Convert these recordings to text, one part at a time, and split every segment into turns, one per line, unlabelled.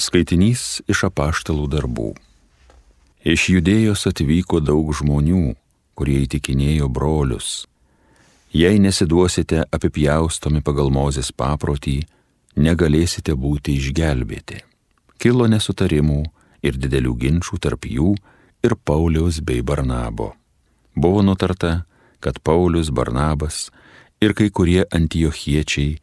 Skaitinys iš apaštalų darbų. Iš judėjos atvyko daug žmonių, kurie įtikinėjo brolius. Jei nesiduosite apipjaustomi pagal mozės paprotį, negalėsite būti išgelbėti. Kilo nesutarimų ir didelių ginčių tarp jų ir Pauliaus bei Barnabo. Buvo nutarta, kad Paulius, Barnabas ir kai kurie antiochiečiai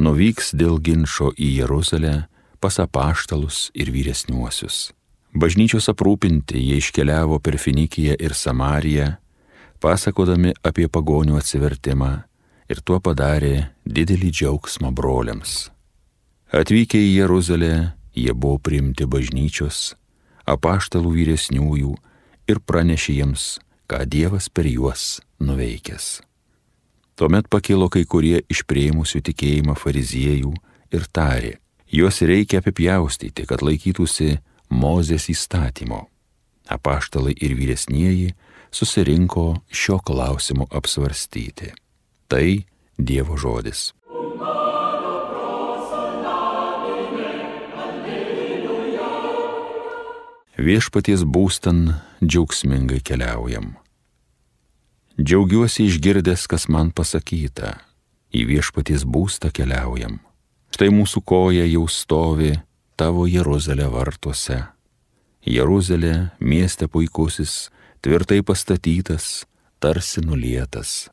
nuvyks dėl ginčio į Jeruzalę pas apaštalus ir vyresniuosius. Bažnyčios aprūpinti jie iškeliavo per Finikiją ir Samariją, pasakodami apie pagonių atsivertimą ir tuo padarė didelį džiaugsmą broliams. Atvykę į Jeruzalę, jie buvo priimti bažnyčios, apaštalų vyresniųjų ir pranešė jiems, ką Dievas per juos nuveikęs. Tuomet pakilo kai kurie iš prieimusių tikėjimą fariziejų ir tarė, Juos reikia apipjaustyti, kad laikytųsi Mozės įstatymo. Apaštalai ir vyresnieji susirinko šio klausimo apsvarstyti. Tai Dievo žodis. Viešpaties būstan džiaugsmingai keliaujam. Džiaugiuosi išgirdęs, kas man pasakyta, į viešpaties būstą keliaujam Štai mūsų koja jau stovi tavo Jeruzalė vartuose. Jeruzalė, mieste puikusis, tvirtai pastatytas, tarsi nulietas.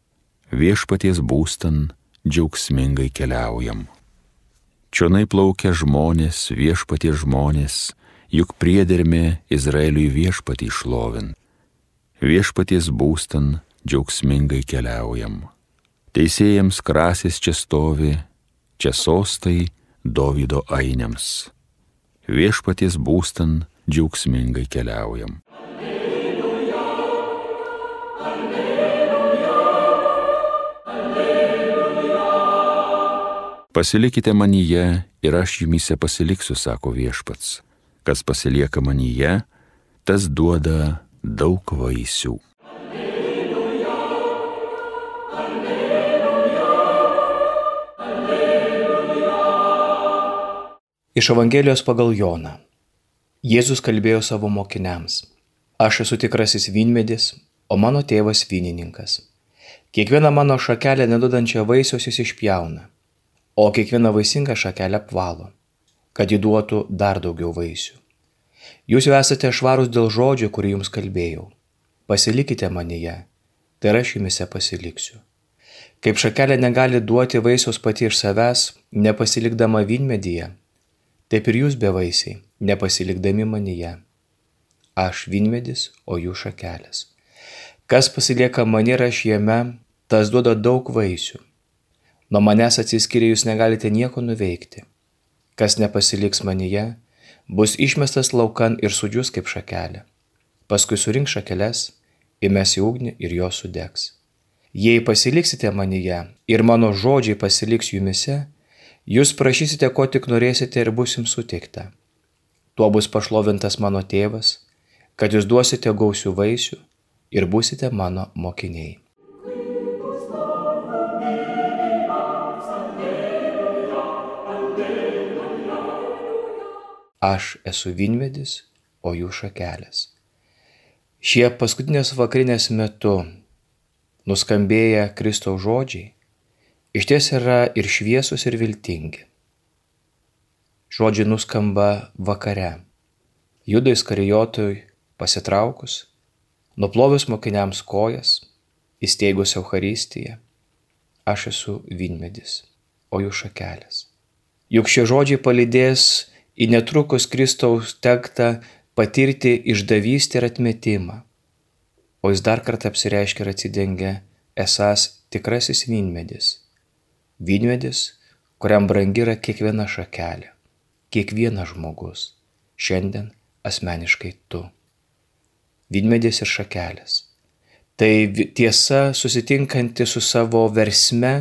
Viešpaties būstan džiaugsmingai keliaujam. Čionai plaukia žmonės, viešpaties žmonės, juk priedermė Izraeliui viešpatį išlovin. Viešpaties būstan džiaugsmingai keliaujam. Teisėjams krasis čia stovi, čia sostai Dovido ainiams. Viešpaties būstan džiaugsmingai keliaujam. Alleluja, alleluja, alleluja. Pasilikite manyje ir aš jumise pasiliksiu, sako viešpats. Kas pasilieka manyje, tas duoda daug vaisių.
Iš Evangelijos pagal Joną. Jėzus kalbėjo savo mokiniams. Aš esu tikrasis vynmedis, o mano tėvas vynininkas. Kiekvieną mano šakelę neduodančią vaisius jis išpjauna, o kiekvieną vaisingą šakelę apvalo, kad įduotų dar daugiau vaisių. Jūs jau esate švarūs dėl žodžio, kurį jums kalbėjau. Pasilikite manyje, tai aš jumise pasiliksiu. Kaip šakelė negali duoti vaisiaus pati iš savęs, nepasilikdama vynmedyje, taip ir jūs bevaisiai, nepasilikdami manyje. Aš vynmedis, o jūs šakelės. Kas pasilieka mane ir aš jame, tas duoda daug vaisių. Nuo manęs atsiskiria jūs negalite nieko nuveikti. Kas nepasiliks manyje, bus išmestas laukan ir sudžius kaip šakelė. Paskui surink šakeles, įmes į ugnį ir jos sudegs. Jei pasiliksite manyje ir mano žodžiai pasiliks jumise, Jūs prašysite, ko tik norėsite ir bus jums suteikta. Tuo bus pašlovintas mano tėvas, kad jūs duosite gausių vaisių ir busite mano mokiniai. Aš esu vynmedis, o jų šakelės. Šie paskutinės vakarinės metu nuskambėję Kristaus žodžiai iš ties yra ir šviesus, ir viltingi. Žodžiai nuskamba vakare. Judai skarijotui pasitraukus, nuplovis mokiniams kojas, įsteigus Euharistiją, aš esu vynmedis, o jų šakelės. Juk šie žodžiai palydės į netrukus Kristaus tektą patirti išdavystę ir atmetimą, o jis dar kartą apsireiškia ir atsidengia esas tikrasis vynmedis Vynmedis, kuriam brangi yra kiekviena šakelė, kiekvienas žmogus, šiandien asmeniškai tu. Vynmedis ir šakelės. Tai tiesa susitinkanti su savo versme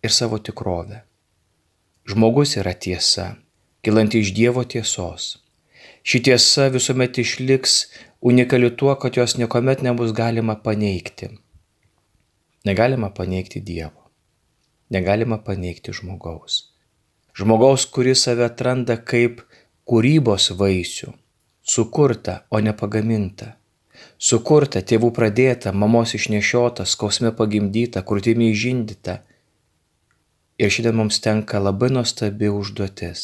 ir savo tikrove. Žmogus yra tiesa, kilanti iš Dievo tiesos. Ši tiesa visuomet išliks unikali tuo, kad jos niekuomet nebus galima paneigti. Negalima paneigti Dievo negalima paneigti žmogaus. Žmogaus, kuris save atranda kaip kūrybos vaisių, sukurta, o ne pagaminta. Sukurta, tėvų pradėta, mamos išnešiota, skausme pagimdyta, krūtimi įžindyta. Ir šiandien mums tenka labai nuostabi užduotis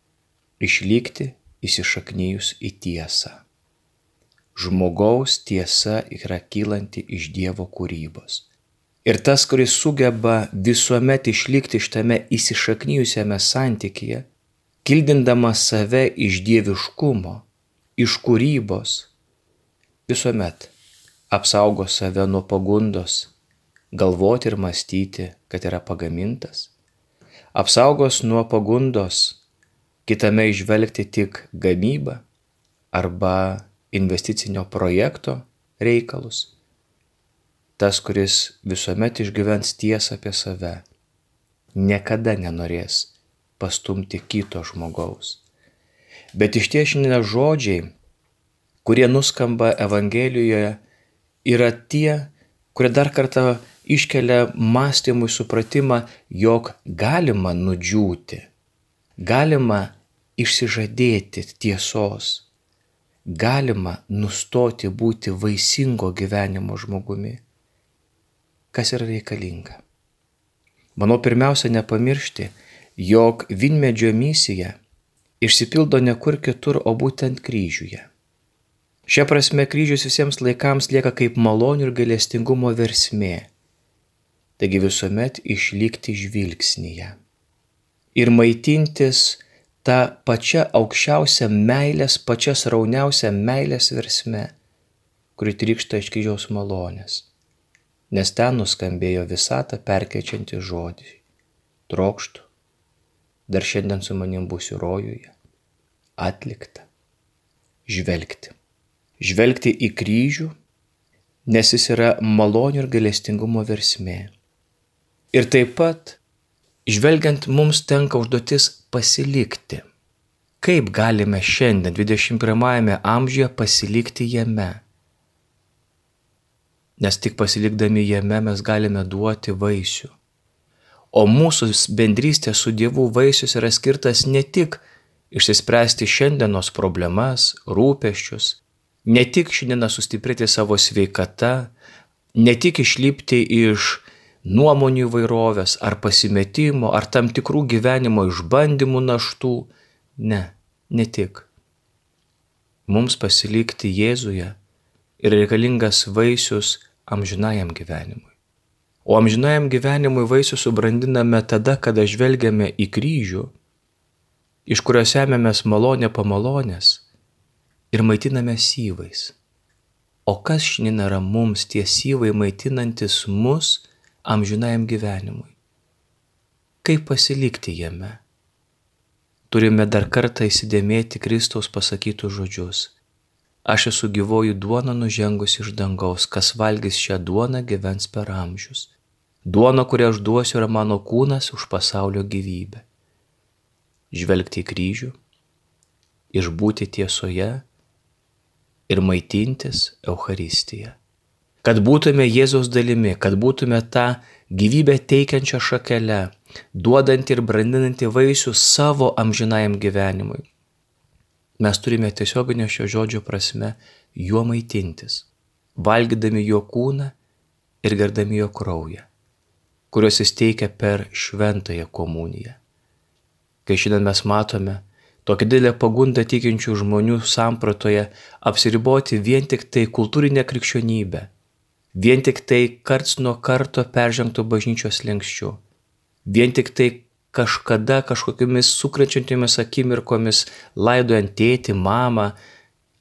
- išlikti įsišaknyjus į tiesą. Žmogaus tiesa yra kylanti iš Dievo kūrybos. Ir tas, kuris sugeba visuomet išlikti šitame įsišaknyjusiame santykyje, kildindamas save iš dieviškumo, iš kūrybos, visuomet apsaugo save nuo pagundos, galvoti ir mąstyti, kad yra pagamintas, apsaugos nuo pagundos kitame išvelgti tik gamybą arba investicinio projekto reikalus tas, kuris visuomet išgyvens tiesą apie save, niekada nenorės pastumti kito žmogaus. Bet iš tiešinė žodžiai, kurie nuskamba Evangelijoje, yra tie, kurie dar kartą iškelia mąstymui supratimą, jog galima nudžiūti, galima išsižadėti tiesos, galima nustoti būti vaisingo gyvenimo žmogumi kas yra reikalinga. Manau, pirmiausia nepamiršti, jog vinmedžio misija išsipildo ne kur kitur, o būtent kryžiuje. Šia prasme kryžius visiems laikams lieka kaip malonių ir gailestingumo versmė. Taigi visuomet išlikti žvilgsnyje. Ir maitintis tą pačią aukščiausią meilės, pačias rauniausią meilės versmę, kuri trykšta iš kryžiaus malonės nes ten nuskambėjo visatą perkečiantį žodį. Trokštų, dar šiandien su manim būsiu rojuje. Atlikta. Žvelgti. Žvelgti į kryžių, nes jis yra malonių ir galestingumo versmė. Ir taip pat, žvelgiant, mums tenka užduotis pasilikti. Kaip galime šiandien 21-ame amžiuje pasilikti jame? Nes tik pasilikdami jame mes galime duoti vaisių. O mūsų bendrystė su Dievu vaisius yra skirtas ne tik išsispręsti šiandienos problemas, rūpeščius, ne tik šiandieną sustiprėti savo sveikata, ne tik išlipti iš nuomonių įvairovės ar pasimetimo, ar tam tikrų gyvenimo išbandymų naštų. Ne, ne tik. Mums pasilikti Jėzuje ir reikalingas vaisius amžinajam gyvenimui. O amžinajam gyvenimui vaisių subrandiname tada, kada žvelgiame į kryžių, iš kurio semėmės malonę pamalonės ir maitiname syvais. O kas šiandien yra mums tie syvai maitinantis mus amžinajam gyvenimui? Kaip pasilikti jame? Turime dar kartą įsidėmėti Kristaus pasakytus žodžius Aš esu gyvoji duona nužengus iš dangaus, kas valgys šią duoną gyvens per amžius. Duona, kurią aš duosiu, yra mano kūnas už pasaulio gyvybę. Žvelgti į kryžių, išbūti tiesoje ir maitintis Euharistiją. Kad būtume Jėzaus dalimi, kad būtume tą gyvybę teikiančią šakelę, duodantį ir brandinantį vaisių savo amžinajam gyvenimui mes turime tiesioginio šio žodžio prasme juo maitintis, valgydami jo kūną ir gerdami jo kraują, kuriuos jis teikia per šventąją komuniją. Kai šiandien mes matome tokią didelę pagundą tikinčių žmonių sampratoje apsiriboti vien tik tai kultūrinę krikščionybę, vien tik tai karts nuo karto peržengto bažnyčios lenkščių, vien tik tai kažkada kažkokiamis sukrečiantimis akimirkomis laidojant tėti, mamą,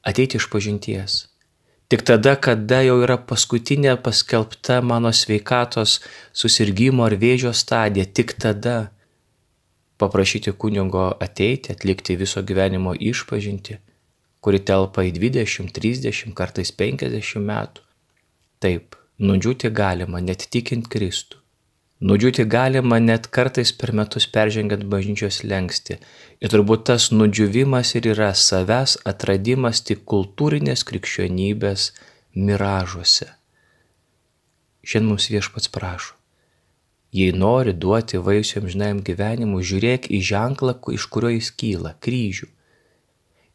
ateiti iš pažinties. Tik tada, kada jau yra paskutinė paskelbta mano sveikatos susirgymo ar vėžio stadija, tik tada paprašyti kunigo ateiti, atlikti viso gyvenimo išpažinti, kuri telpa į 20, 30, kartais 50 metų. Taip, nudžiūti galima net tikint Kristų. Nudžiūti galima net kartais per metus peržengiant bažnyčios lengsti. Ir turbūt tas nudžiuvimas ir yra savęs atradimas tik kultūrinės krikščionybės miražuose. Šiandien mums viešpats prašo. Jei nori duoti vaisių amžinajam gyvenimui, žiūrėk į ženklą, iš kurio jis kyla - kryžių.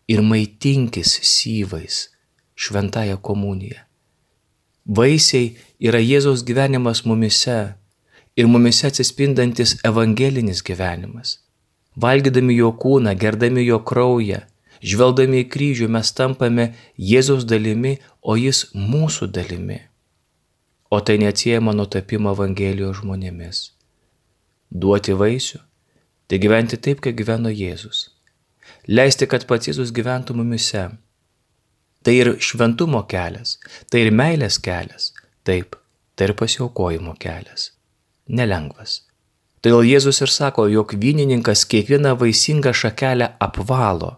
ir maitinkis syvais šventąją komuniją. Vaisiai yra Jėzaus gyvenimas mumise ir mumise atsispindantis evangelinis gyvenimas. Valgydami jo kūną, gerdami jo kraują, žvelgdami į kryžių mes tampame Jėzaus dalimi, o jis mūsų dalimi. O tai neatsiejama nuo tapimo Evangelijos žmonėmis. Duoti vaisių - tai gyventi taip, kaip gyveno Jėzus. Leisti, kad pats Jėzus gyventų mumise Tai ir šventumo kelias, tai ir meilės kelias, taip, tai ir pasiaukojimo kelias. Nelengvas. Todėl Jėzus ir sako, jog vynininkas kiekvieną vaisingą šakelę apvalo,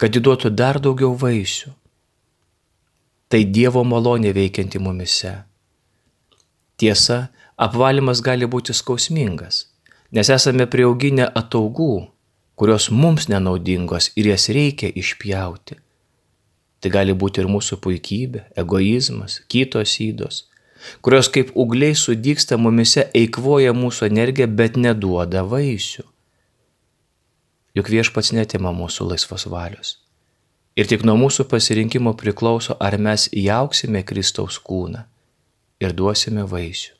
kad įduotų dar daugiau vaisių. Tai Dievo malonė veikianti mumise. Tiesa, apvalimas gali būti skausmingas, nes esame prieauginę ataugų, kurios mums nenaudingos ir jas reikia išpjauti. Tai gali būti ir mūsų puikybė, egoizmas, kitos įdos, kurios kaip ugliai sudyksta mumise, eikvoja mūsų energiją, bet neduoda vaisių. Juk viešpats netima mūsų laisvos valios. Ir tik nuo mūsų pasirinkimo priklauso, ar mes jauksime Kristaus kūną ir duosime vaisių.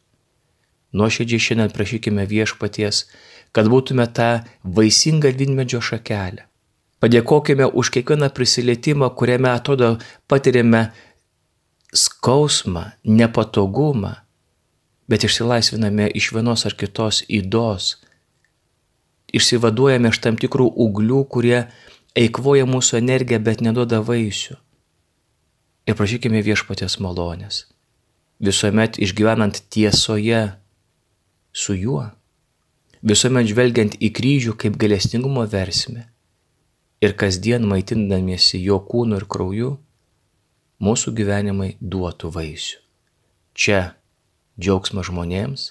Nuoširdžiai šiandien prašykime viešpaties, kad būtume tą vaisingą vynmedžio šakelę Padėkokime už kiekvieną prisilietimą, kuriame atrodo patiriame skausmą, nepatogumą, bet išsilaisviname iš vienos ar kitos įdos, išsivaduojame iš tam tikrų uglių, kurie eikvoja mūsų energiją, bet neduoda vaisių. Ir prašykime viešpatės malonės, visuomet išgyvenant tiesoje su juo, visuomet žvelgiant į kryžių kaip galestingumo versmę ir kasdien maitindamiesi jo kūnu ir krauju, mūsų gyvenimai duotų vaisių. Čia džiaugsmas žmonėms,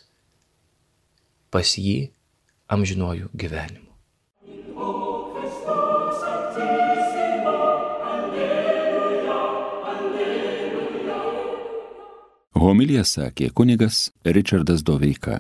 pas jį amžinuoju gyvenimu.
Homilija sakė kunigas Richardas Doveika.